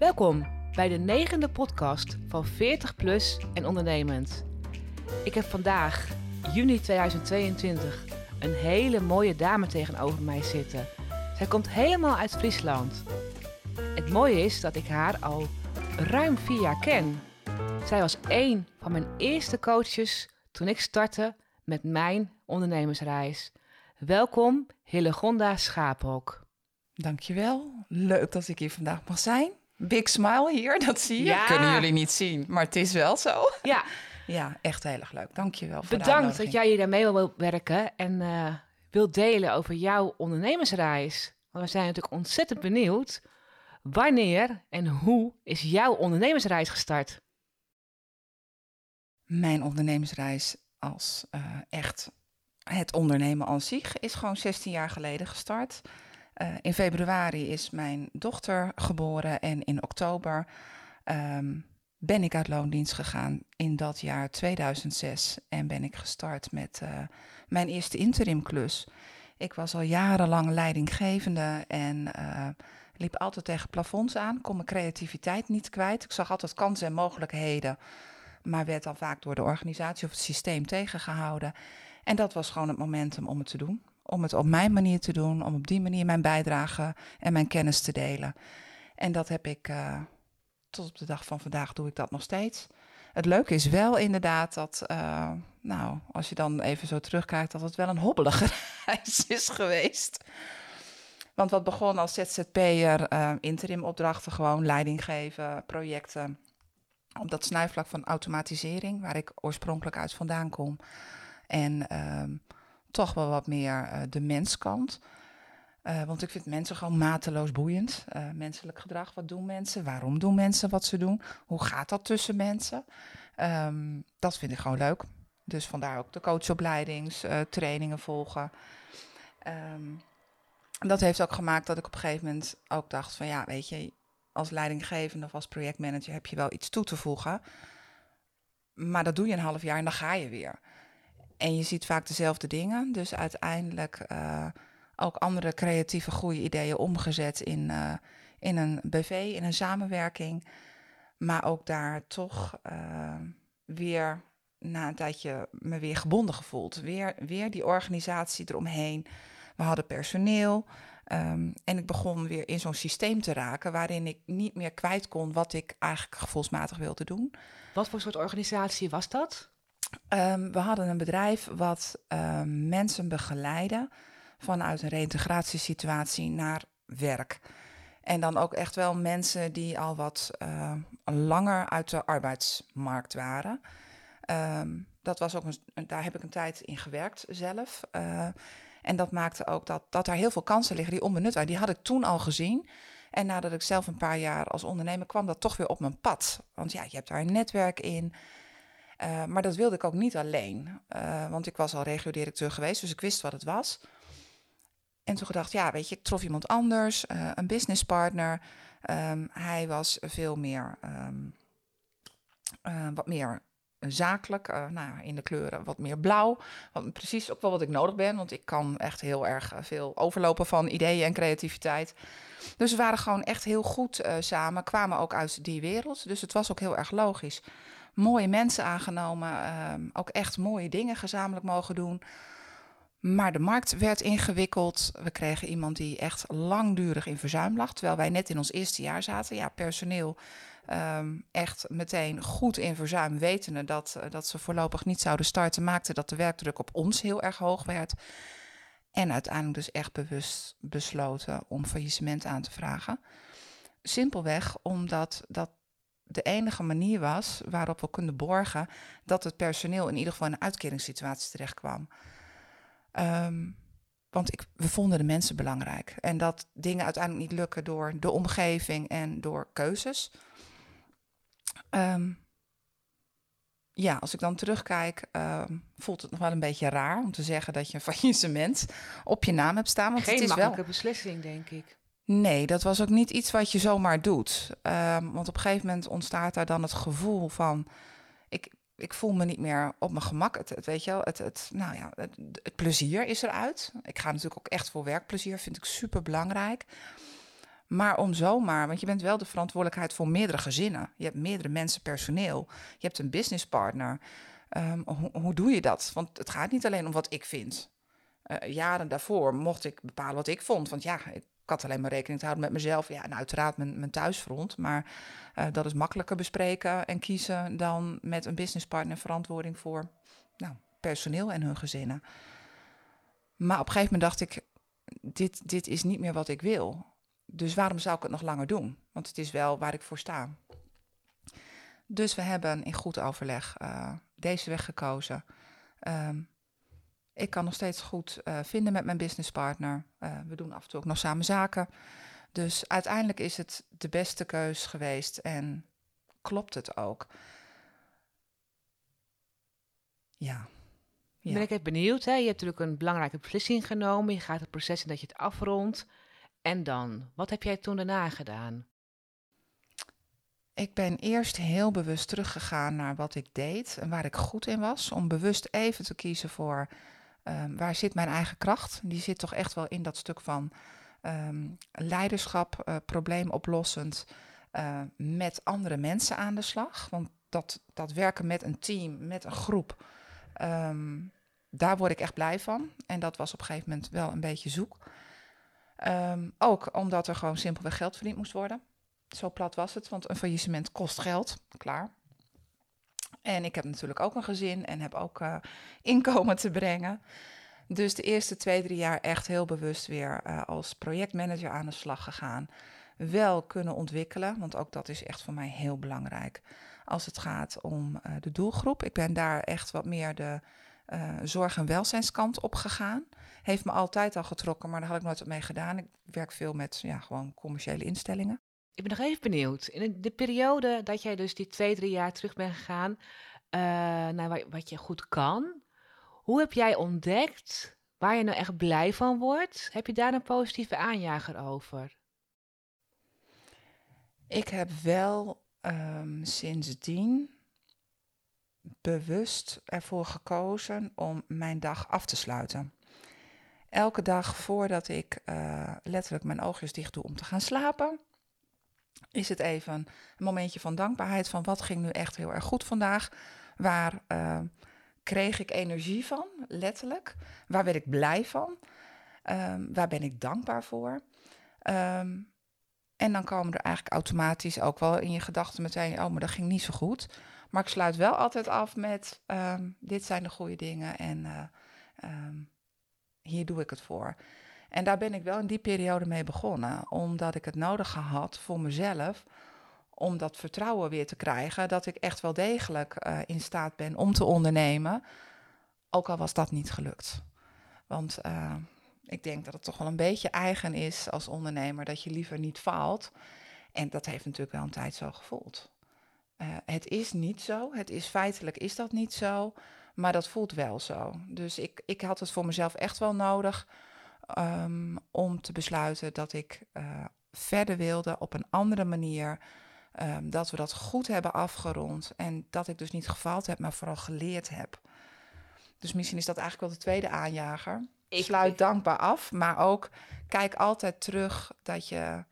Welkom bij de negende podcast van 40 Plus en Ondernemend. Ik heb vandaag, juni 2022, een hele mooie dame tegenover mij zitten. Zij komt helemaal uit Friesland. Het mooie is dat ik haar al ruim vier jaar ken. Zij was één van mijn eerste coaches toen ik startte met mijn ondernemersreis. Welkom, Hillegonda Schaaphok. Dankjewel. Leuk dat ik hier vandaag mag zijn. Big smile hier, dat zie je. Ja. Kunnen jullie niet zien, maar het is wel zo. Ja, Ja, echt heel erg leuk. Dankjewel voor de bedankt dat jij hier daarmee wil werken en eh wilt delen over jouw ondernemersreis. Want we zijn natuurlijk ontzettend benieuwd. Wanneer en hoe is jouw ondernemersreis gestart? Mijn ondernemersreis als eh, echt het ondernemen aan zich is gewoon 16 jaar geleden gestart. Eh, in februari is mijn dochter geboren en in oktober ehm, ben ik uit loondienst gegaan in dat jaar 2006 en ben ik gestart met eh, mijn eerste interimklus. Ik was al jarenlang leidinggevende en eh, liep altijd tegen plafonds aan, kon mijn creativiteit niet kwijt. Ik zag altijd kansen en mogelijkheden, maar werd dan vaak door de organisatie of het systeem tegengehouden. En dat was gewoon het momentum om het te doen. Om het op mijn manier te doen, om op die manier mijn bijdrage en mijn kennis te delen. En dat heb ik eh, tot op de dag van vandaag doe ik dat nog steeds. Het leuke is wel inderdaad dat, eh, nou, als je dan even zo terugkijkt, dat het wel een hobbelige reis is geweest. Want wat begon als ZZP'er, eh interim opdrachten, gewoon leiding geven, projecten. Op dat snijvlak van automatisering, waar ik oorspronkelijk uit vandaan kom. En ehm, toch wel wat meer eh, de menskant. Eh, want ik vind mensen gewoon mateloos boeiend. Eh, menselijk gedrag, wat doen mensen? Waarom doen mensen wat ze doen? Hoe gaat dat tussen mensen? Ehm, dat vind ik gewoon leuk. Dus vandaar ook de coachopleidings, eh, trainingen volgen. Ehm, dat heeft ook gemaakt dat ik op een gegeven moment ook dacht van ja, weet je, als leidinggevende of als projectmanager heb je wel iets toe te voegen. Maar dat doe je een half jaar en dan ga je weer. En je ziet vaak dezelfde dingen. Dus uiteindelijk eh, ook andere creatieve goede ideeën omgezet in, eh, in een BV, in een samenwerking. Maar ook daar toch eh, weer na een tijdje me weer gebonden gevoeld. Weer, weer die organisatie eromheen. We hadden personeel. ehm, en ik begon weer in zo'n systeem te raken waarin ik niet meer kwijt kon wat ik eigenlijk gevoelsmatig wilde doen. Wat voor soort organisatie was dat? Ehm, we hadden een bedrijf wat ehm, mensen begeleidde vanuit een reïntegratiesituatie naar werk. En dan ook echt wel mensen die al wat eh, langer uit de arbeidsmarkt waren. Ehm, dat was ook een, daar heb ik een tijd in gewerkt zelf. Eh, en dat maakte ook dat, dat daar heel veel kansen liggen die onbenut waren. Die had ik toen al gezien. En nadat ik zelf een paar jaar als ondernemer kwam dat toch weer op mijn pad. Want ja, je hebt daar een netwerk in. Uh, maar dat wilde ik ook niet alleen. Uh, want ik was al regio-directeur geweest, dus ik wist wat het was. En toen gedacht, ja, weet je, ik trof iemand anders, uh, een businesspartner. Um, hij was veel meer, um, wat meer zakelijk, nou, in de kleuren wat meer blauw. Wat, precies ook wel wat ik nodig ben, want ik kan echt heel erg veel overlopen van ideeën en creativiteit. Dus we waren gewoon echt heel goed samen, kwamen ook uit die wereld. Dus het was ook heel erg logisch mooie mensen aangenomen. Um, ook echt mooie dingen gezamenlijk mogen doen. Maar de markt werd ingewikkeld. We kregen iemand die echt langdurig in verzuim lag. Terwijl wij net in ons eerste jaar zaten. Ja, personeel um, echt meteen goed in verzuim. Wetende dat, uh, dat ze voorlopig niet zouden starten. Maakte dat de werkdruk op ons heel erg hoog werd. En uiteindelijk dus echt bewust besloten om faillissement aan te vragen. Simpelweg omdat dat de enige manier was waarop we konden borgen dat het personeel in ieder geval in een uitkeringssituatie terecht kwam. Um, want ik, we vonden de mensen belangrijk. En dat dingen uiteindelijk niet lukken door de omgeving en door keuzes. Um, ja, als ik dan terugkijk, um, voelt het nog wel een beetje raar om te zeggen dat je een faillissement op je naam hebt staan. Want Geen het is makkelijke wel... beslissing, denk ik. Nee, dat was ook niet iets wat je zomaar doet. Um, want op een gegeven moment ontstaat daar dan het gevoel van... Ik, ik voel me niet meer op mijn gemak. Het, weet je wel, het, het, nou ja, het, plezier is eruit. Ik ga natuurlijk ook echt voor werkplezier, vind ik super belangrijk. Maar om zomaar, want je bent wel de verantwoordelijkheid voor meerdere gezinnen. Je hebt meerdere mensen personeel. Je hebt een businesspartner. Um, hoe doe je dat? Want het gaat niet alleen om wat ik vind. Uh, jaren daarvoor mocht ik bepalen wat ik vond. Want ja, ik had alleen maar rekening te houden met mezelf. Ja, en uiteraard mijn, mijn thuisfront. Maar uh, dat is makkelijker bespreken en kiezen dan met een businesspartner verantwoording voor nou, personeel en hun gezinnen. Maar op een gegeven moment dacht ik, dit, dit is niet meer wat ik wil. Dus waarom zou ik het nog langer doen? Want het is wel waar ik voor sta. Dus we hebben in goed overleg uh, deze weg gekozen. Um, ik kan nog steeds goed uh, vinden met mijn businesspartner. Uh, we doen af en toe ook nog samen zaken. Dus uiteindelijk is het de beste keus geweest en klopt het ook. Ja. ja. Ben ik even benieuwd. Hè? Je hebt natuurlijk een belangrijke beslissing genomen. Je gaat het proces in dat je het afrondt. En dan, wat heb jij toen daarna gedaan? Ik ben eerst heel bewust teruggegaan naar wat ik deed en waar ik goed in was. Om bewust even te kiezen voor um, waar zit mijn eigen kracht. Die zit toch echt wel in dat stuk van um, leiderschap, uh, probleemoplossend, uh, met andere mensen aan de slag. Want dat, dat werken met een team, met een groep, um, daar word ik echt blij van. En dat was op een gegeven moment wel een beetje zoek. Ook omdat er gewoon simpelweg geld verdiend moest worden. Zo plat was het, want een faillissement kost geld. Klaar. En ik heb natuurlijk ook een gezin en heb ook uh, inkomen te brengen. Dus de eerste twee, drie jaar echt heel bewust weer uh, als projectmanager aan de slag gegaan. Wel kunnen ontwikkelen, want ook dat is echt voor mij heel belangrijk. Als het gaat om uh, de doelgroep. Ik ben daar echt wat meer de zorg- en welzijnskant op gegaan. Heeft me altijd al getrokken, maar daar had ik nooit op mee gedaan. Ik werk veel met ja, gewoon commerciële instellingen. Ik ben nog even benieuwd. In de periode dat jij dus die twee, drie jaar terug bent gegaan uh, naar wat, je goed kan, hoe heb jij ontdekt waar je nou echt blij van wordt? Heb je daar een positieve aanjager over? Ik heb wel um, sindsdien bewust ervoor gekozen om mijn dag af te sluiten. Elke dag voordat ik uh, letterlijk mijn oogjes dicht doe om te gaan slapen, is het even een momentje van dankbaarheid van wat ging nu echt heel erg goed vandaag. Waar uh, kreeg ik energie van, letterlijk? Waar werd ik blij van? Um, waar ben ik dankbaar voor? Um, en dan komen er eigenlijk automatisch ook wel in je gedachten meteen, oh, maar dat ging niet zo goed. Maar ik sluit wel altijd af met, um, dit zijn de goede dingen en uh, hier doe ik het voor. En daar ben ik wel in die periode mee begonnen, omdat ik het nodig had voor mezelf om dat vertrouwen weer te krijgen dat ik echt wel degelijk uh, in staat ben om te ondernemen, ook al was dat niet gelukt. Want uh, ik denk dat het toch wel een beetje eigen is als ondernemer dat je liever niet faalt. En dat heeft natuurlijk wel een tijd zo gevoeld. Uh, het is niet zo, het is feitelijk is dat niet zo, maar dat voelt wel zo. Dus ik, ik had het voor mezelf echt wel nodig um, om te besluiten dat ik uh, verder wilde op een andere manier. Um, dat we dat goed hebben afgerond en dat ik dus niet gefaald heb, maar vooral geleerd heb. Dus misschien is dat eigenlijk wel de tweede aanjager. Ik sluit dankbaar af, maar ook kijk altijd terug dat je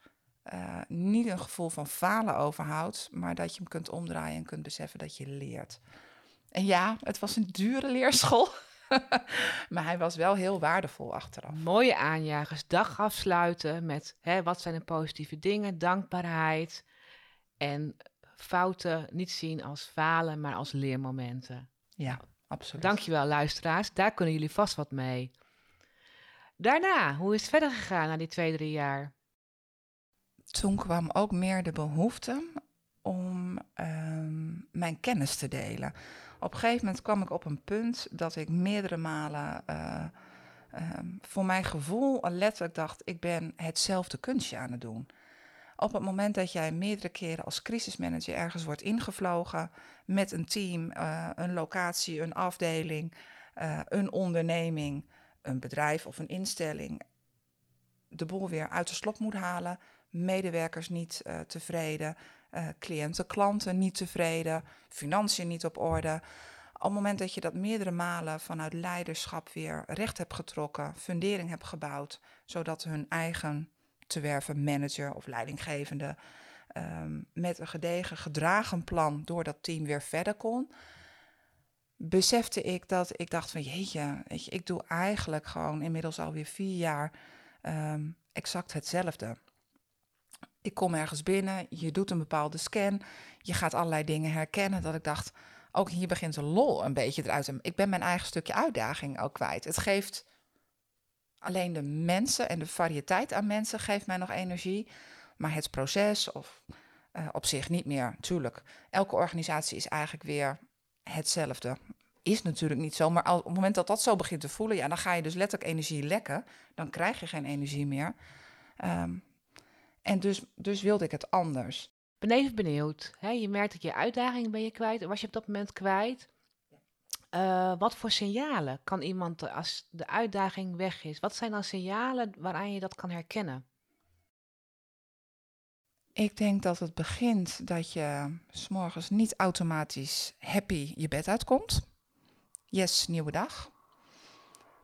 uh, niet een gevoel van falen overhoudt, maar dat je hem kunt omdraaien en kunt beseffen dat je leert. En ja, het was een dure leerschool. maar hij was wel heel waardevol achteraf. Mooie aanjagers, dag afsluiten met hè, wat zijn de positieve dingen, dankbaarheid en fouten niet zien als falen, maar als leermomenten. Ja, absoluut. Dankjewel luisteraars, daar kunnen jullie vast wat mee. Daarna, hoe is het verder gegaan na die twee, drie jaar? Toen kwam ook meer de behoefte om um, mijn kennis te delen op een gegeven moment kwam ik op een punt dat ik meerdere malen uh, uh, voor mijn gevoel letterlijk dacht, ik ben hetzelfde kunstje aan het doen. Op het moment dat jij meerdere keren als crisismanager ergens wordt ingevlogen met een team, uh, een locatie, een afdeling, een onderneming, een bedrijf of een instelling, de boel weer uit de slop moet halen, medewerkers niet tevreden, uh, cliënten, klanten niet tevreden, financiën niet op orde. Op het moment dat je dat meerdere malen vanuit leiderschap weer recht hebt getrokken, fundering hebt gebouwd, zodat hun eigen te werven, manager of leidinggevende. Ehm, met een gedegen, gedragen plan door dat team weer verder kon. Besefte ik dat ik dacht van jeetje, ik doe eigenlijk gewoon inmiddels alweer vier jaar um, exact hetzelfde. Ik kom ergens binnen, je doet een bepaalde scan, je gaat allerlei dingen herkennen. Dat ik dacht, ook hier begint de lol een beetje eruit. Ik ben mijn eigen stukje uitdaging ook kwijt. Het geeft alleen de mensen en de variëteit aan mensen geeft mij nog energie. Maar het proces of uh, op zich niet meer. Tuurlijk, elke organisatie is eigenlijk weer hetzelfde. Is natuurlijk niet zo, maar op het moment dat dat zo begint te voelen, ja, dan ga je dus letterlijk energie lekken. Dan krijg je geen energie meer. Um, en dus, dus wilde ik het anders. Ik ben even benieuwd. Hè? Je merkt dat je uitdaging ben je kwijt. Was je op dat moment kwijt? Uh, wat voor signalen kan iemand als de uitdaging weg is? Wat zijn dan signalen waaraan je dat kan herkennen? Ik denk dat het begint dat je s'morgens niet automatisch happy je bed uitkomt. Yes, nieuwe dag.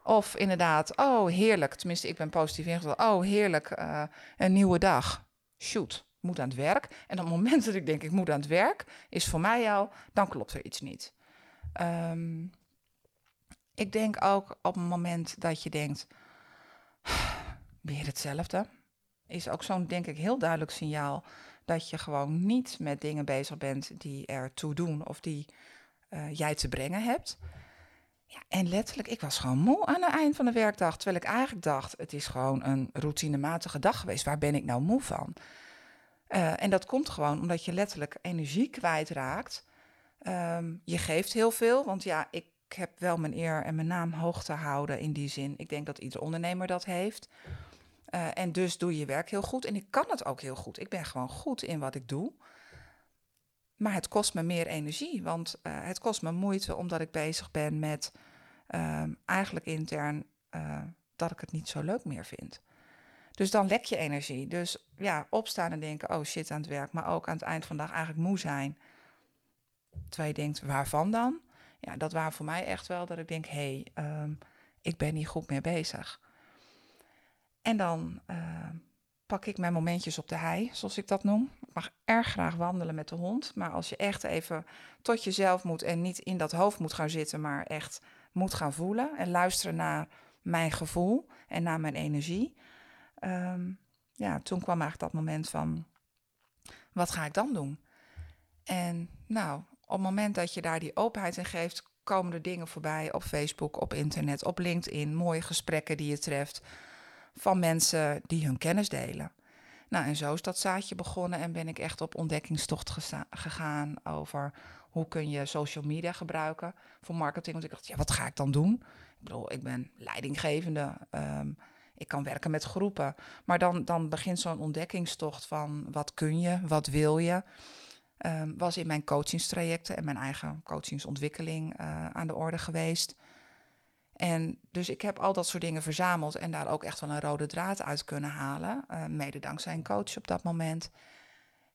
Of inderdaad, oh heerlijk, tenminste ik ben positief ingesteld. Oh heerlijk, uh, een nieuwe dag. Shoot, moet aan het werk. En op het moment dat ik denk ik moet aan het werk, is voor mij al, dan klopt er iets niet. Um, ik denk ook op het moment dat je denkt, weer hetzelfde, is ook zo'n denk ik heel duidelijk signaal dat je gewoon niet met dingen bezig bent die ertoe doen of die uh, jij te brengen hebt. Ja, en letterlijk, ik was gewoon moe aan het eind van de werkdag. Terwijl ik eigenlijk dacht, het is gewoon een routinematige dag geweest. Waar ben ik nou moe van? Uh, en dat komt gewoon omdat je letterlijk energie kwijtraakt. Um, je geeft heel veel, want ja, ik heb wel mijn eer en mijn naam hoog te houden in die zin. Ik denk dat ieder ondernemer dat heeft. Uh, en dus doe je werk heel goed. En ik kan het ook heel goed. Ik ben gewoon goed in wat ik doe. Maar het kost me meer energie, want uh, het kost me moeite omdat ik bezig ben met uh, eigenlijk intern uh, dat ik het niet zo leuk meer vind. Dus dan lek je energie. Dus ja, opstaan en denken, oh shit aan het werk, maar ook aan het eind van de dag eigenlijk moe zijn. Terwijl je denkt, waarvan dan? Ja, dat waren voor mij echt wel dat ik denk, hé, hey, um, ik ben niet goed meer bezig. En dan pak ik mijn momentjes op de hei, zoals ik dat noem. Ik mag erg graag wandelen met de hond. Maar als je echt even tot jezelf moet en niet in dat hoofd moet gaan zitten, maar echt moet gaan voelen en luisteren naar mijn gevoel en naar mijn energie. Um, ja, toen kwam eigenlijk dat moment van, wat ga ik dan doen? En nou, op het moment dat je daar die openheid in geeft, komen er dingen voorbij op Facebook, op internet, op LinkedIn, mooie gesprekken die je treft van mensen die hun kennis delen. Nou, en zo is dat zaadje begonnen en ben ik echt op ontdekkingstocht gegaan over hoe kun je social media gebruiken voor marketing. Want ik dacht, ja, wat ga ik dan doen? Ik bedoel, ik ben leidinggevende, um, ik kan werken met groepen. Maar dan, dan begint zo'n ontdekkingstocht van wat kun je, wat wil je. Um, was in mijn coachingstrajecten en mijn eigen coachingsontwikkeling uh, aan de orde geweest. En dus ik heb al dat soort dingen verzameld en daar ook echt wel een rode draad uit kunnen halen. Uh, mede dankzij een coach op dat moment.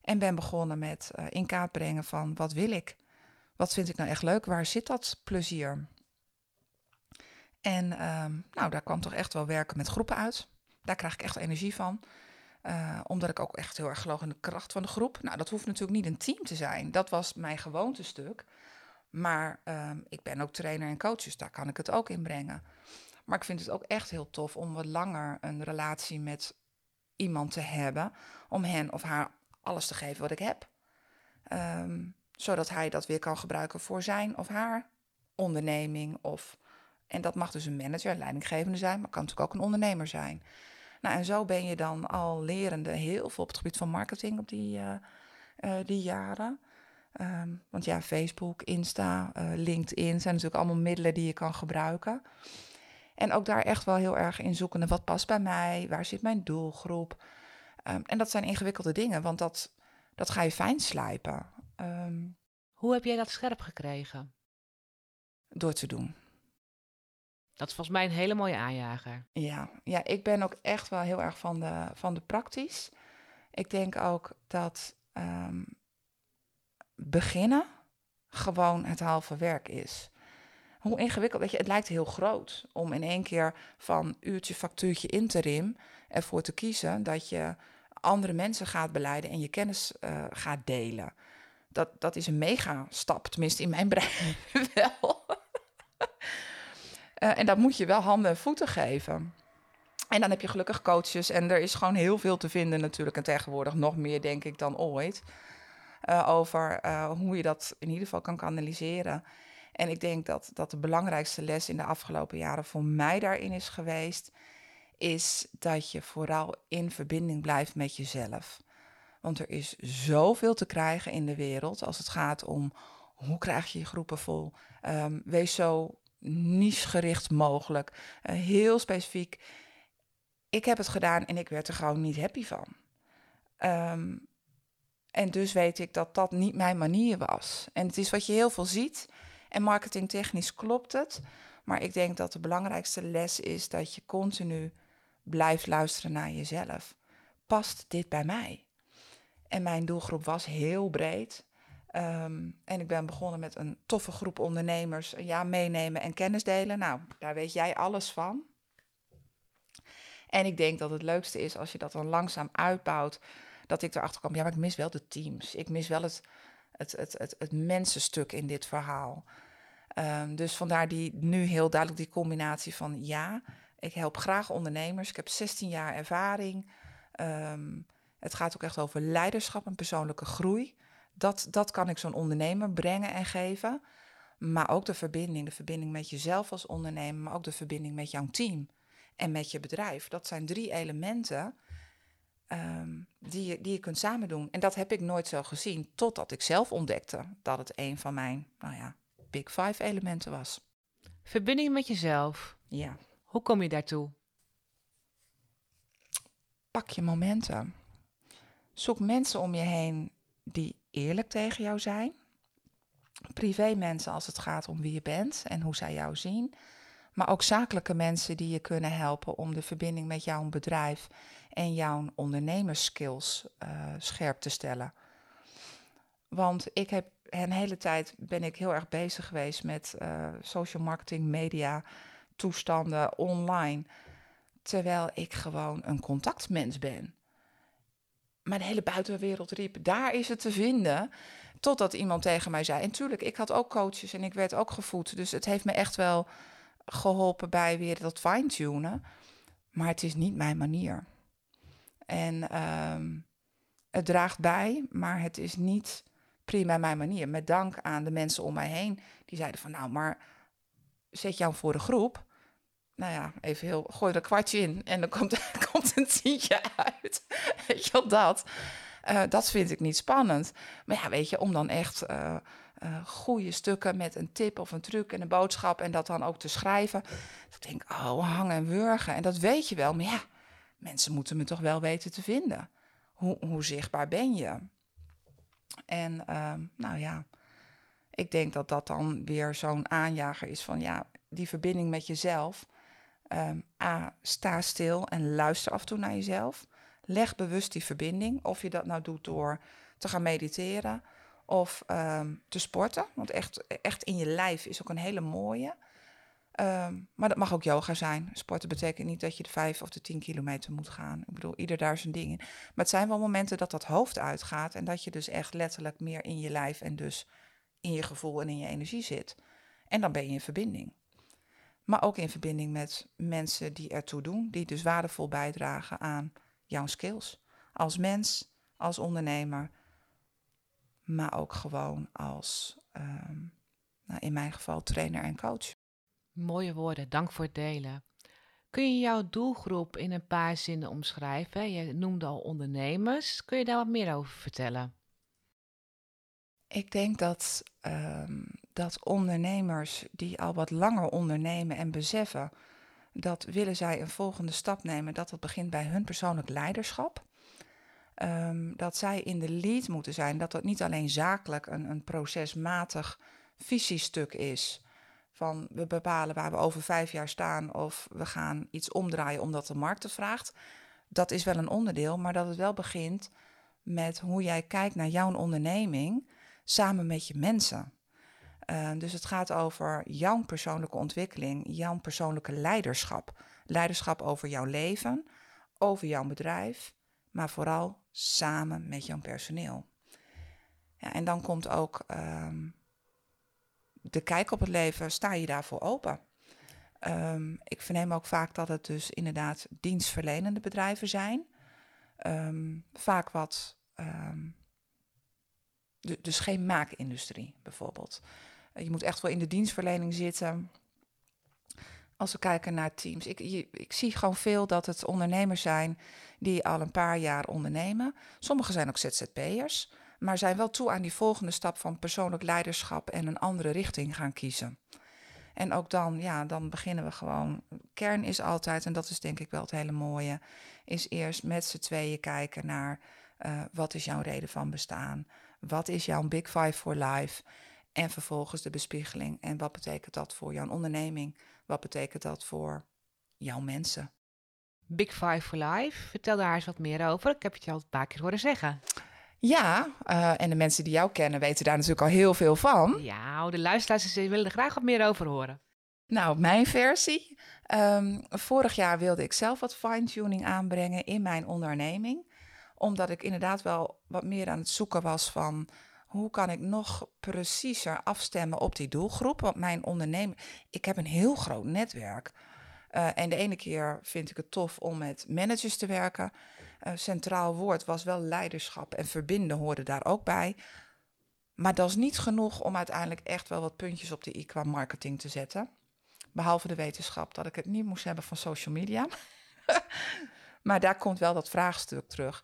En ben begonnen met uh, in kaart brengen van wat wil ik? Wat vind ik nou echt leuk? Waar zit dat plezier? En um, nou, daar kwam toch echt wel werken met groepen uit. Daar krijg ik echt energie van. Uh, omdat ik ook echt heel erg geloof in de kracht van de groep. Nou, dat hoeft natuurlijk niet een team te zijn. Dat was mijn gewoontestuk. Maar um, ik ben ook trainer en coach, dus daar kan ik het ook in brengen. Maar ik vind het ook echt heel tof om wat langer een relatie met iemand te hebben. Om hen of haar alles te geven wat ik heb. Um, zodat hij dat weer kan gebruiken voor zijn of haar onderneming. Of, en dat mag dus een manager, een leidinggevende zijn, maar kan natuurlijk ook een ondernemer zijn. Nou, en zo ben je dan al lerende heel veel op het gebied van marketing op die, uh, uh, die jaren. Um, want ja, Facebook, Insta, uh, LinkedIn zijn natuurlijk allemaal middelen die je kan gebruiken. En ook daar echt wel heel erg in zoeken wat past bij mij, waar zit mijn doelgroep. Um, en dat zijn ingewikkelde dingen, want dat, dat ga je fijn slijpen. Um, Hoe heb jij dat scherp gekregen? Door te doen. Dat is volgens mij een hele mooie aanjager. Ja, ja ik ben ook echt wel heel erg van de, van de praktisch. Ik denk ook dat beginnen gewoon het halve werk is. hoe ingewikkeld, weet je, het lijkt heel groot om in één keer van uurtje, factuurtje, interim ervoor te kiezen dat je andere mensen gaat beleiden en je kennis uh, gaat delen. Dat, dat is een mega stap, tenminste in mijn brein wel. uh, en dat moet je wel handen en voeten geven. En dan heb je gelukkig coaches en er is gewoon heel veel te vinden natuurlijk. En tegenwoordig nog meer, denk ik, dan ooit. Uh, over hoe je dat in ieder geval kan kanaliseren. En ik denk dat, dat de belangrijkste les in de afgelopen jaren voor mij daarin is geweest, is dat je vooral in verbinding blijft met jezelf. Want er is zoveel te krijgen in de wereld als het gaat om hoe krijg je je groepen vol. Um, wees zo niche-gericht mogelijk, uh, heel specifiek. Ik heb het gedaan en ik werd er gewoon niet happy van. Um, en dus weet ik dat dat niet mijn manier was. En het is wat je heel veel ziet. En marketingtechnisch klopt het. Maar ik denk dat de belangrijkste les is dat je continu blijft luisteren naar jezelf. Past dit bij mij? En mijn doelgroep was heel breed. Um, en ik ben begonnen met een toffe groep ondernemers. Ja, meenemen en kennis delen. Nou, daar weet jij alles van. En ik denk dat het leukste is als je dat dan langzaam uitbouwt. Dat ik erachter kwam, ja, maar ik mis wel de teams. Ik mis wel het, het, het, het, het mensenstuk in dit verhaal. Um, dus vandaar die nu heel duidelijk die combinatie van ja, ik help graag ondernemers. Ik heb 16 jaar ervaring. Um, het gaat ook echt over leiderschap en persoonlijke groei. Dat, dat kan ik zo'n ondernemer brengen en geven. Maar ook de verbinding, de verbinding met jezelf als ondernemer, maar ook de verbinding met jouw team en met je bedrijf. Dat zijn drie elementen um, die, je, die je kunt samen doen. En dat heb ik nooit zo gezien, totdat ik zelf ontdekte dat het een van mijn, nou ja, Big Five elementen was. Verbinding met jezelf. Ja. Hoe kom je daartoe? Pak je momenten. Zoek mensen om je heen die eerlijk tegen jou zijn. Privé mensen als het gaat om wie je bent en hoe zij jou zien. Maar ook zakelijke mensen die je kunnen helpen om de verbinding met jouw bedrijf en jouw ondernemerskills uh, scherp te stellen. Want ik heb een hele tijd ben ik heel erg bezig geweest met uh, social marketing, media, toestanden online. Terwijl ik gewoon een contactmens ben. Maar de hele buitenwereld riep, daar is het te vinden. Totdat iemand tegen mij zei. En tuurlijk, ik had ook coaches en ik werd ook gevoed. Dus het heeft me echt wel geholpen bij weer dat fine-tunen. Maar het is niet mijn manier. En um, het draagt bij, maar het is niet prima mijn manier. Met dank aan de mensen om mij heen. Die zeiden van nou, maar zet jou voor de groep. Nou ja, even heel, gooi er een kwartje in en dan komt, komt een tientje uit. weet je dat. Uh, dat vind ik niet spannend. Maar ja, weet je, om dan echt uh, goede stukken met een tip of een truc en een boodschap en dat dan ook te schrijven. ik denk, oh, hangen en wurgen. En dat weet je wel, maar ja, mensen moeten me toch wel weten te vinden. Hoe, hoe zichtbaar ben je? En ehm, nou ja, ik denk dat dat dan weer zo'n aanjager is van ja, die verbinding met jezelf. Um, A, sta stil en luister af en toe naar jezelf. Leg bewust die verbinding. Of je dat nou doet door te gaan mediteren of um, te sporten. Want echt, echt in je lijf is ook een hele mooie. Um, maar dat mag ook yoga zijn. Sporten betekent niet dat je de vijf of de tien kilometer moet gaan. Ik bedoel, ieder daar zijn dingen. Maar het zijn wel momenten dat dat hoofd uitgaat. En dat je dus echt letterlijk meer in je lijf en dus in je gevoel en in je energie zit. En dan ben je in verbinding. Maar ook in verbinding met mensen die ertoe doen. Die dus waardevol bijdragen aan jouw skills. Als mens, als ondernemer. Maar ook gewoon als, um, nou in mijn geval, trainer en coach. Mooie woorden, dank voor het delen. Kun je jouw doelgroep in een paar zinnen omschrijven? Je noemde al ondernemers. Kun je daar wat meer over vertellen? Ik denk dat, um, dat ondernemers die al wat langer ondernemen en beseffen dat willen zij een volgende stap nemen, dat dat begint bij hun persoonlijk leiderschap. Um, dat zij in de lead moeten zijn, dat dat niet alleen zakelijk een, een procesmatig visiestuk is, van we bepalen waar we over vijf jaar staan of we gaan iets omdraaien omdat de markt het vraagt. Dat is wel een onderdeel, maar dat het wel begint met hoe jij kijkt naar jouw onderneming samen met je mensen. Uh, dus het gaat over jouw persoonlijke ontwikkeling, jouw persoonlijke leiderschap. Leiderschap over jouw leven, over jouw bedrijf, maar vooral samen met jouw personeel. Ja, en dan komt ook um, de kijk op het leven, sta je daarvoor open? Um, ik verneem ook vaak dat het dus inderdaad dienstverlenende bedrijven zijn. Um, vaak wat, dus geen maakindustrie bijvoorbeeld. Uh, je moet echt wel in de dienstverlening zitten als we kijken naar teams. Ik, ik zie gewoon veel dat het ondernemers zijn die al een paar jaar ondernemen. Sommigen zijn ook ZZP'ers, maar zijn wel toe aan die volgende stap van persoonlijk leiderschap en een andere richting gaan kiezen. En ook dan, ja, dan beginnen we gewoon. Kern is altijd, en dat is denk ik wel het hele mooie, is eerst met z'n tweeën kijken naar uh, wat is jouw reden van bestaan? Wat is jouw Big Five for Life? En vervolgens de bespiegeling. En wat betekent dat voor jouw onderneming? Wat betekent dat voor jouw mensen? Big Five for Life, vertel daar eens wat meer over. Ik heb het je al een paar keer horen zeggen. Ja, uh, en de mensen die jou kennen weten daar natuurlijk al heel veel van. Ja, de luisteraars willen er graag wat meer over horen. Nou, mijn versie. Um, vorig jaar wilde ik zelf wat fine-tuning aanbrengen in mijn onderneming. Omdat ik inderdaad wel wat meer aan het zoeken was van hoe kan ik nog preciezer afstemmen op die doelgroep? Want mijn onderneming, ik heb een heel groot netwerk. Uh, en de ene keer vind ik het tof om met managers te werken. Uh, centraal woord was wel leiderschap en verbinden hoorde daar ook bij. Maar dat is niet genoeg om uiteindelijk echt wel wat puntjes op de i qua marketing te zetten. Behalve de wetenschap dat ik het niet moest hebben van social media. maar daar komt wel dat vraagstuk terug.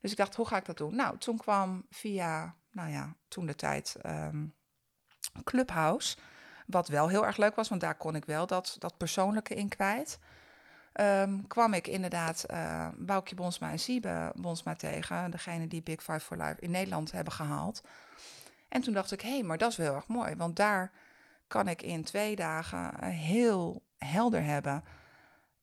Dus ik dacht, hoe ga ik dat doen? Nou, toen kwam via nou ja, toen de tijd um, Clubhouse. Wat wel heel erg leuk was, want daar kon ik wel dat, dat persoonlijke in kwijt. Um, kwam ik inderdaad uh, Boukje Bonsma en Siebe Bonsma tegen. Degene die Big Five for Life in Nederland hebben gehaald. En toen dacht ik, hé, hey, maar dat is wel erg mooi. Want daar kan ik in twee dagen eh, heel helder hebben.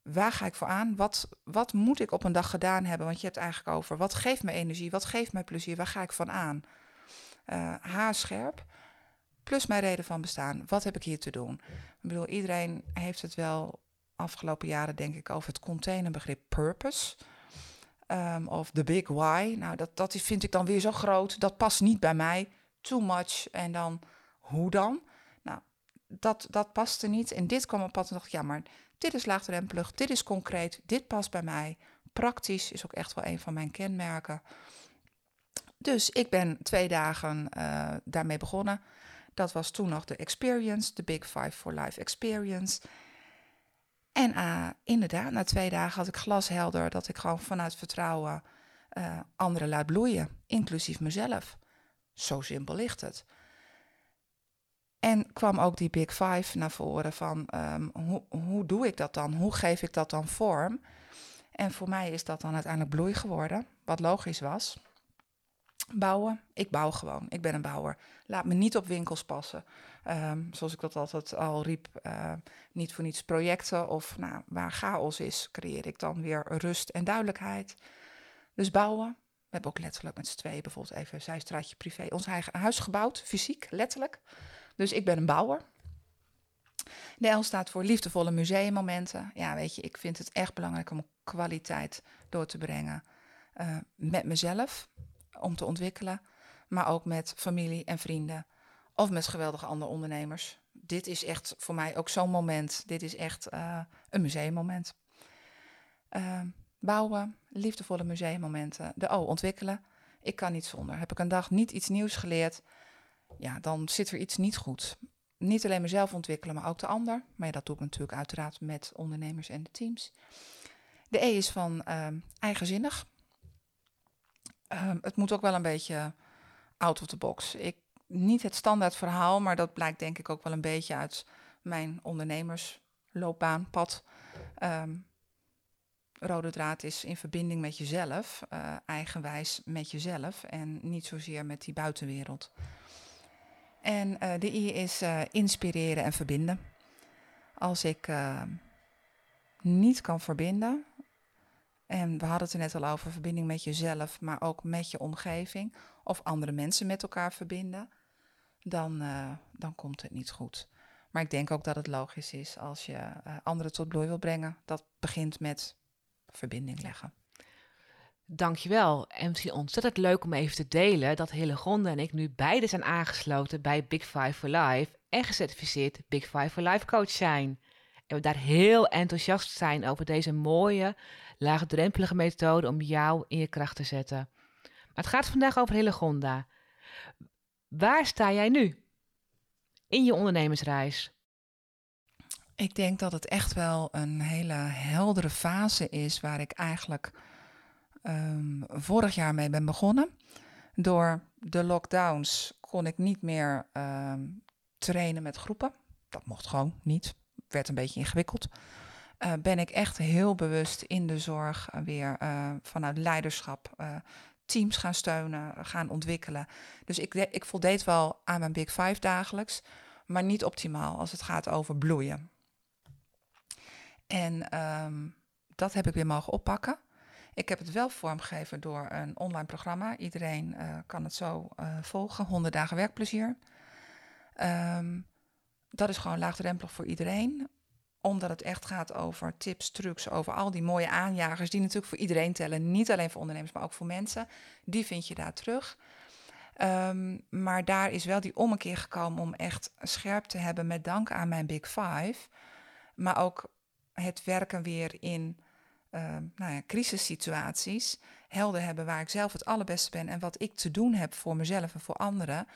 Waar ga ik voor aan? Wat, wat moet ik op een dag gedaan hebben? Want je hebt eigenlijk over, wat geeft me energie? Wat geeft mij plezier? Waar ga ik van aan? uh, haarscherp. Plus mijn reden van bestaan. Wat heb ik hier te doen? Ik bedoel, iedereen heeft het wel afgelopen jaren, denk ik, over het containerbegrip purpose. Um, of the big why. Nou, dat, dat vind ik dan weer zo groot. Dat past niet bij mij. Too much. En dan, hoe dan? Nou, dat, dat paste niet. En dit kwam op pad en dacht ja, maar dit is laagdrempelig. Dit is concreet. Dit past bij mij. Praktisch is ook echt wel een van mijn kenmerken. Dus ik ben twee dagen uh, daarmee begonnen. Dat was toen nog de Experience, de Big Five for Life Experience. En uh, inderdaad, na twee dagen had ik glashelder dat ik gewoon vanuit vertrouwen uh, anderen laat bloeien, inclusief mezelf. Zo simpel ligt het. En kwam ook die Big Five naar voren van um, hoe, hoe doe ik dat dan? Hoe geef ik dat dan vorm? En voor mij is dat dan uiteindelijk bloei geworden, wat logisch was. Bouwen, ik bouw gewoon. Ik ben een bouwer. Laat me niet op winkels passen. Um, zoals ik dat altijd al riep, uh, niet voor niets projecten of nou, waar chaos is, creëer ik dan weer rust en duidelijkheid. Dus bouwen. We hebben ook letterlijk met z'n tweeën bijvoorbeeld even zijstraatje privé ons eigen huis gebouwd, fysiek, letterlijk. Dus ik ben een bouwer. De L staat voor liefdevolle museummomenten. Ja, weet je, ik vind het echt belangrijk om kwaliteit door te brengen uh, met mezelf om te ontwikkelen, maar ook met familie en vrienden of met geweldige andere ondernemers. Dit is echt voor mij ook zo'n moment. Dit is echt uh, een museummoment. Uh, bouwen, liefdevolle museummomenten. De O, ontwikkelen. Ik kan niet zonder. Heb ik een dag niet iets nieuws geleerd, ja, dan zit er iets niet goed. Niet alleen mezelf ontwikkelen, maar ook de ander. Maar dat doe ik natuurlijk uiteraard met ondernemers en de teams. De E is van uh, eigenzinnig. Ehm, het moet ook wel een beetje out of the box. Ik, niet het standaard verhaal, maar dat blijkt denk ik ook wel een beetje uit mijn ondernemersloopbaanpad. Um, rode draad is in verbinding met jezelf, uh, eigenwijs met jezelf en niet zozeer met die buitenwereld. En uh, de I is uh, inspireren en verbinden. Als ik ehm, niet kan verbinden, en we hadden het er net al over verbinding met jezelf, maar ook met je omgeving of andere mensen met elkaar verbinden. dan, uh, dan komt het niet goed. Maar ik denk ook dat het logisch is als je uh, anderen tot bloei wil brengen. Dat begint met verbinding leggen. Dankjewel. En misschien ontzettend leuk om even te delen dat Hillegonde en ik nu beide zijn aangesloten bij Big Five for Life en gecertificeerd Big Five for Life coach zijn. En we daar heel enthousiast zijn over deze mooie, laagdrempelige methode om jou in je kracht te zetten. Maar het gaat vandaag over Hillegonda. Waar sta jij nu in je ondernemersreis? Ik denk dat het echt wel een hele heldere fase is waar ik eigenlijk um, vorig jaar mee ben begonnen. Door de lockdowns kon ik niet meer um, trainen met groepen. Dat mocht gewoon niet. Werd een beetje ingewikkeld. Uh, ben ik echt heel bewust in de zorg uh, weer uh, vanuit leiderschap teams gaan steunen, gaan ontwikkelen. Dus ik, ik voldeed wel aan mijn Big Five dagelijks, maar niet optimaal als het gaat over bloeien. En um, dat heb ik weer mogen oppakken. Ik heb het wel vormgegeven door een online programma. Iedereen kan het zo volgen. 100 dagen werkplezier. Um, dat is gewoon laagdrempelig voor iedereen omdat het echt gaat over tips, trucs, over al die mooie aanjagers die natuurlijk voor iedereen tellen. Niet alleen voor ondernemers, maar ook voor mensen. Die vind je daar terug. Um, maar daar is wel die ommekeer gekomen om echt scherp te hebben met dank aan mijn Big Five. Maar ook het werken weer in uh, nou ja, crisissituaties. Helder hebben waar ik zelf het allerbeste ben en wat ik te doen heb voor mezelf en voor anderen.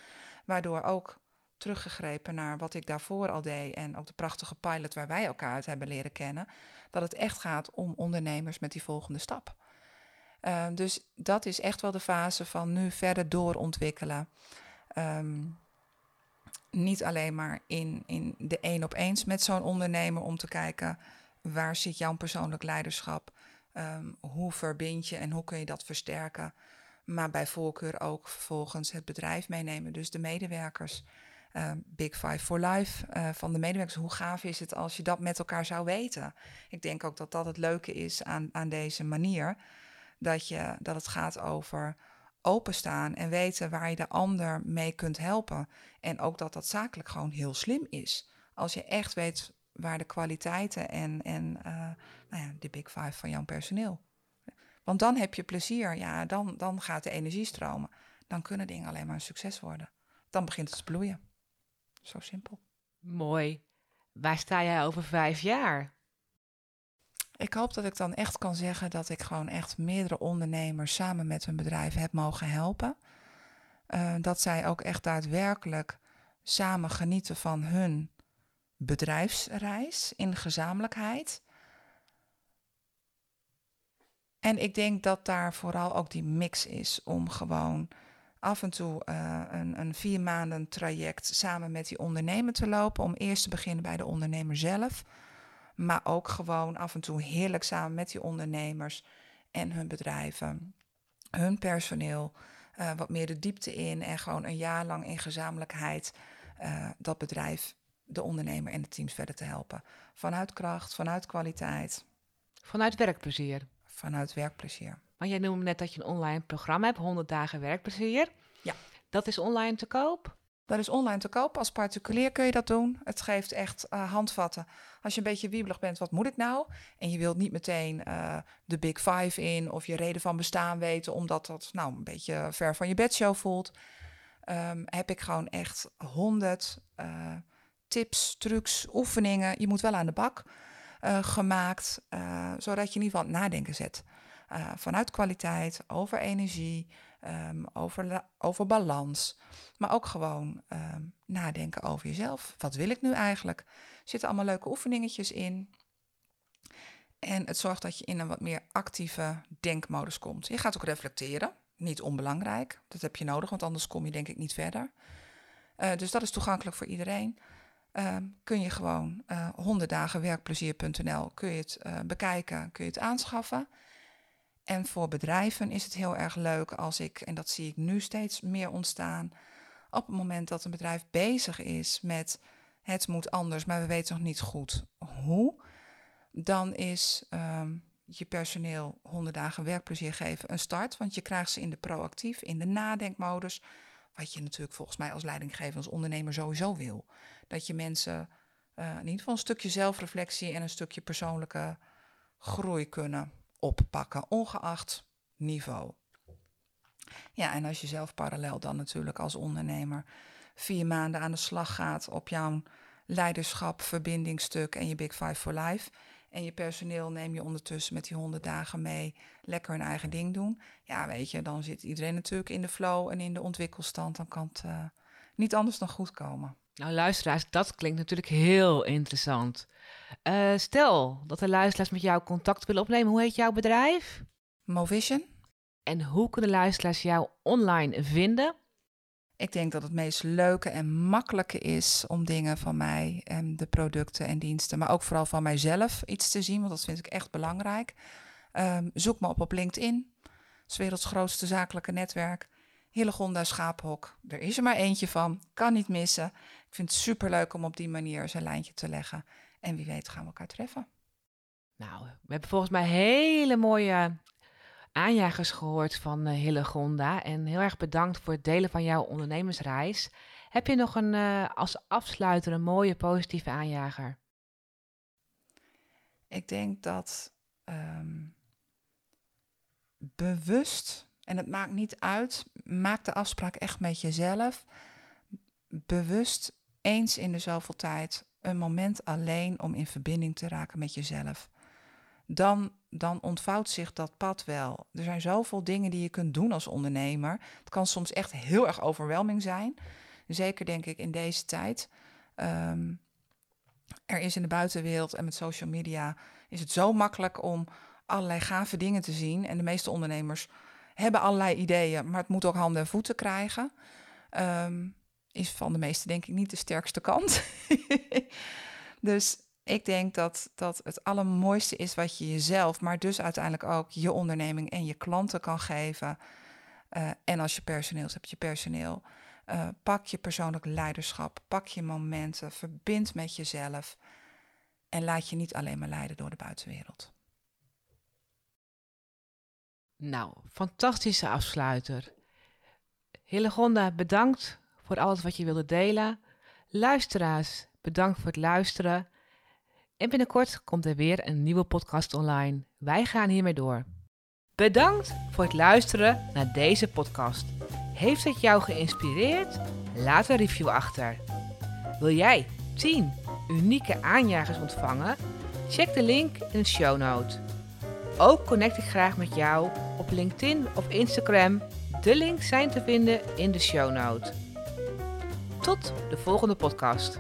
Waardoor ook teruggegrepen naar wat ik daarvoor al deed en ook de prachtige pilot waar wij elkaar uit hebben leren kennen, dat het echt gaat om ondernemers met die volgende stap. Uh, dus dat is echt wel de fase van nu verder doorontwikkelen. Um, niet alleen maar in, in de één op eens met zo'n ondernemer om te kijken waar zit jouw persoonlijk leiderschap, um, hoe verbind je en hoe kun je dat versterken. Maar bij voorkeur ook vervolgens het bedrijf meenemen, dus de medewerkers. Uh, Big Five for Life uh, van de medewerkers. Hoe gaaf is het als je dat met elkaar zou weten? Ik denk ook dat dat het leuke is aan, aan deze manier. Dat, je, dat het gaat over openstaan en weten waar je de ander mee kunt helpen. En ook dat dat zakelijk gewoon heel slim is. Als je echt weet waar de kwaliteiten en, en uh, nou ja, de Big Five van jouw personeel. Want dan heb je plezier, ja, dan, dan gaat de energie stromen. Dan kunnen dingen alleen maar een succes worden. Dan begint het te bloeien. Zo simpel. Mooi. Waar sta jij over vijf jaar? Ik hoop dat ik dan echt kan zeggen dat ik gewoon echt meerdere ondernemers samen met hun bedrijf heb mogen helpen. Uh, dat zij ook echt daadwerkelijk samen genieten van hun bedrijfsreis in gezamenlijkheid. En ik denk dat daar vooral ook die mix is om gewoon af en toe uh, een, een vier maanden traject samen met die ondernemer te lopen. Om eerst te beginnen bij de ondernemer zelf. Maar ook gewoon af en toe heerlijk samen met die ondernemers en hun bedrijven, hun personeel. Uh, wat meer de diepte in en gewoon een jaar lang in gezamenlijkheid uh, dat bedrijf, de ondernemer en de teams verder te helpen. Vanuit kracht, vanuit kwaliteit. Vanuit werkplezier. Vanuit werkplezier. Want jij noemde net dat je een online programma hebt, 100 dagen werkplezier. Ja. Dat is online te koop? Dat is online te koop. Als particulier kun je dat doen. Het geeft echt uh, handvatten. Als je een beetje wiebelig bent, wat moet ik nou? En je wilt niet meteen uh, de Big Five in of je reden van bestaan weten, omdat dat nou een beetje ver van je bedshow voelt. Um, heb ik gewoon echt honderd uh, tips, trucs, oefeningen. Je moet wel aan de bak gemaakt, zodat je in ieder geval het nadenken zet. Vanuit kwaliteit, over energie, um, over, over balans. Maar ook gewoon um, nadenken over jezelf. Wat wil ik nu eigenlijk? Er zitten allemaal leuke oefeningetjes in. En het zorgt dat je in een wat meer actieve denkmodus komt. Je gaat ook reflecteren. Niet onbelangrijk. Dat heb je nodig, want anders kom je denk ik niet verder. Uh, dus dat is toegankelijk voor iedereen. Uh, kun je gewoon uh, 100 dagenwerkplezier.nl kun je het bekijken, kun je het aanschaffen. En voor bedrijven is het heel erg leuk als ik, en dat zie ik nu steeds meer ontstaan, op het moment dat een bedrijf bezig is met het moet anders, maar we weten nog niet goed hoe, dan is um, je personeel 100 dagen werkplezier geven een start, want je krijgt ze in de proactief, in de nadenkmodus. wat je natuurlijk volgens mij als leidinggever, als ondernemer sowieso wil. Dat je mensen uh, in ieder geval een stukje zelfreflectie en een stukje persoonlijke groei kunnen oppakken, ongeacht niveau. Ja, en als je zelf parallel dan natuurlijk als ondernemer vier maanden aan de slag gaat op jouw leiderschap, verbindingstuk en je Big Five for Life. En je personeel neem je ondertussen met die honderd dagen mee, lekker hun eigen ding doen. Ja, weet je, dan zit iedereen natuurlijk in de flow en in de ontwikkelstand. Dan kan het uh, niet anders dan goed komen. Nou, luisteraars, dat klinkt natuurlijk heel interessant. Uh, stel dat de luisteraars met jou contact willen opnemen. Hoe heet jouw bedrijf? Movision. En hoe kunnen luisteraars jou online vinden? Ik denk dat het meest leuke en makkelijke is om dingen van mij en de producten en diensten, maar ook vooral van mijzelf iets te zien, want dat vind ik echt belangrijk. Um, zoek me op op LinkedIn, het werelds grootste zakelijke netwerk. Hillegonda Schaaphok, er is er maar eentje van, kan niet missen. Ik vind het superleuk om op die manier zijn lijntje te leggen. En wie weet gaan we elkaar treffen. Nou, we hebben volgens mij hele mooie aanjagers gehoord van Hillegonda. En heel erg bedankt voor het delen van jouw ondernemersreis. Heb je nog een, uh, als afsluiter een mooie positieve aanjager? Ik denk dat um, bewust, en het maakt niet uit, maak de afspraak echt met jezelf. Bewust eens in de zoveel tijd een moment alleen om in verbinding te raken met jezelf dan, dan ontvouwt zich dat pad wel. Er zijn zoveel dingen die je kunt doen als ondernemer. Het kan soms echt heel erg overweldigend zijn. Zeker denk ik in deze tijd. Ehm, er is in de buitenwereld en met social media is het zo makkelijk om allerlei gave dingen te zien. En de meeste ondernemers hebben allerlei ideeën, maar het moet ook handen en voeten krijgen. Um, is van de meeste denk ik niet de sterkste kant. dus ik denk dat, dat het allermooiste is wat je jezelf, maar dus uiteindelijk ook je onderneming en je klanten kan geven. Uh, en als je personeel hebt, je personeel. Uh, pak je persoonlijk leiderschap, pak je momenten, verbind met jezelf en laat je niet alleen maar leiden door de buitenwereld. Nou, fantastische afsluiter. Hillegonda, bedankt voor alles wat je wilde delen. Luisteraars, bedankt voor het luisteren. En binnenkort komt er weer een nieuwe podcast online. Wij gaan hiermee door. Bedankt voor het luisteren naar deze podcast. Heeft het jou geïnspireerd? Laat een review achter. Wil jij 10 unieke aanjagers ontvangen? Check de link in de show note. Ook connect ik graag met jou op LinkedIn of Instagram. De links zijn te vinden in de show note. Tot de volgende podcast.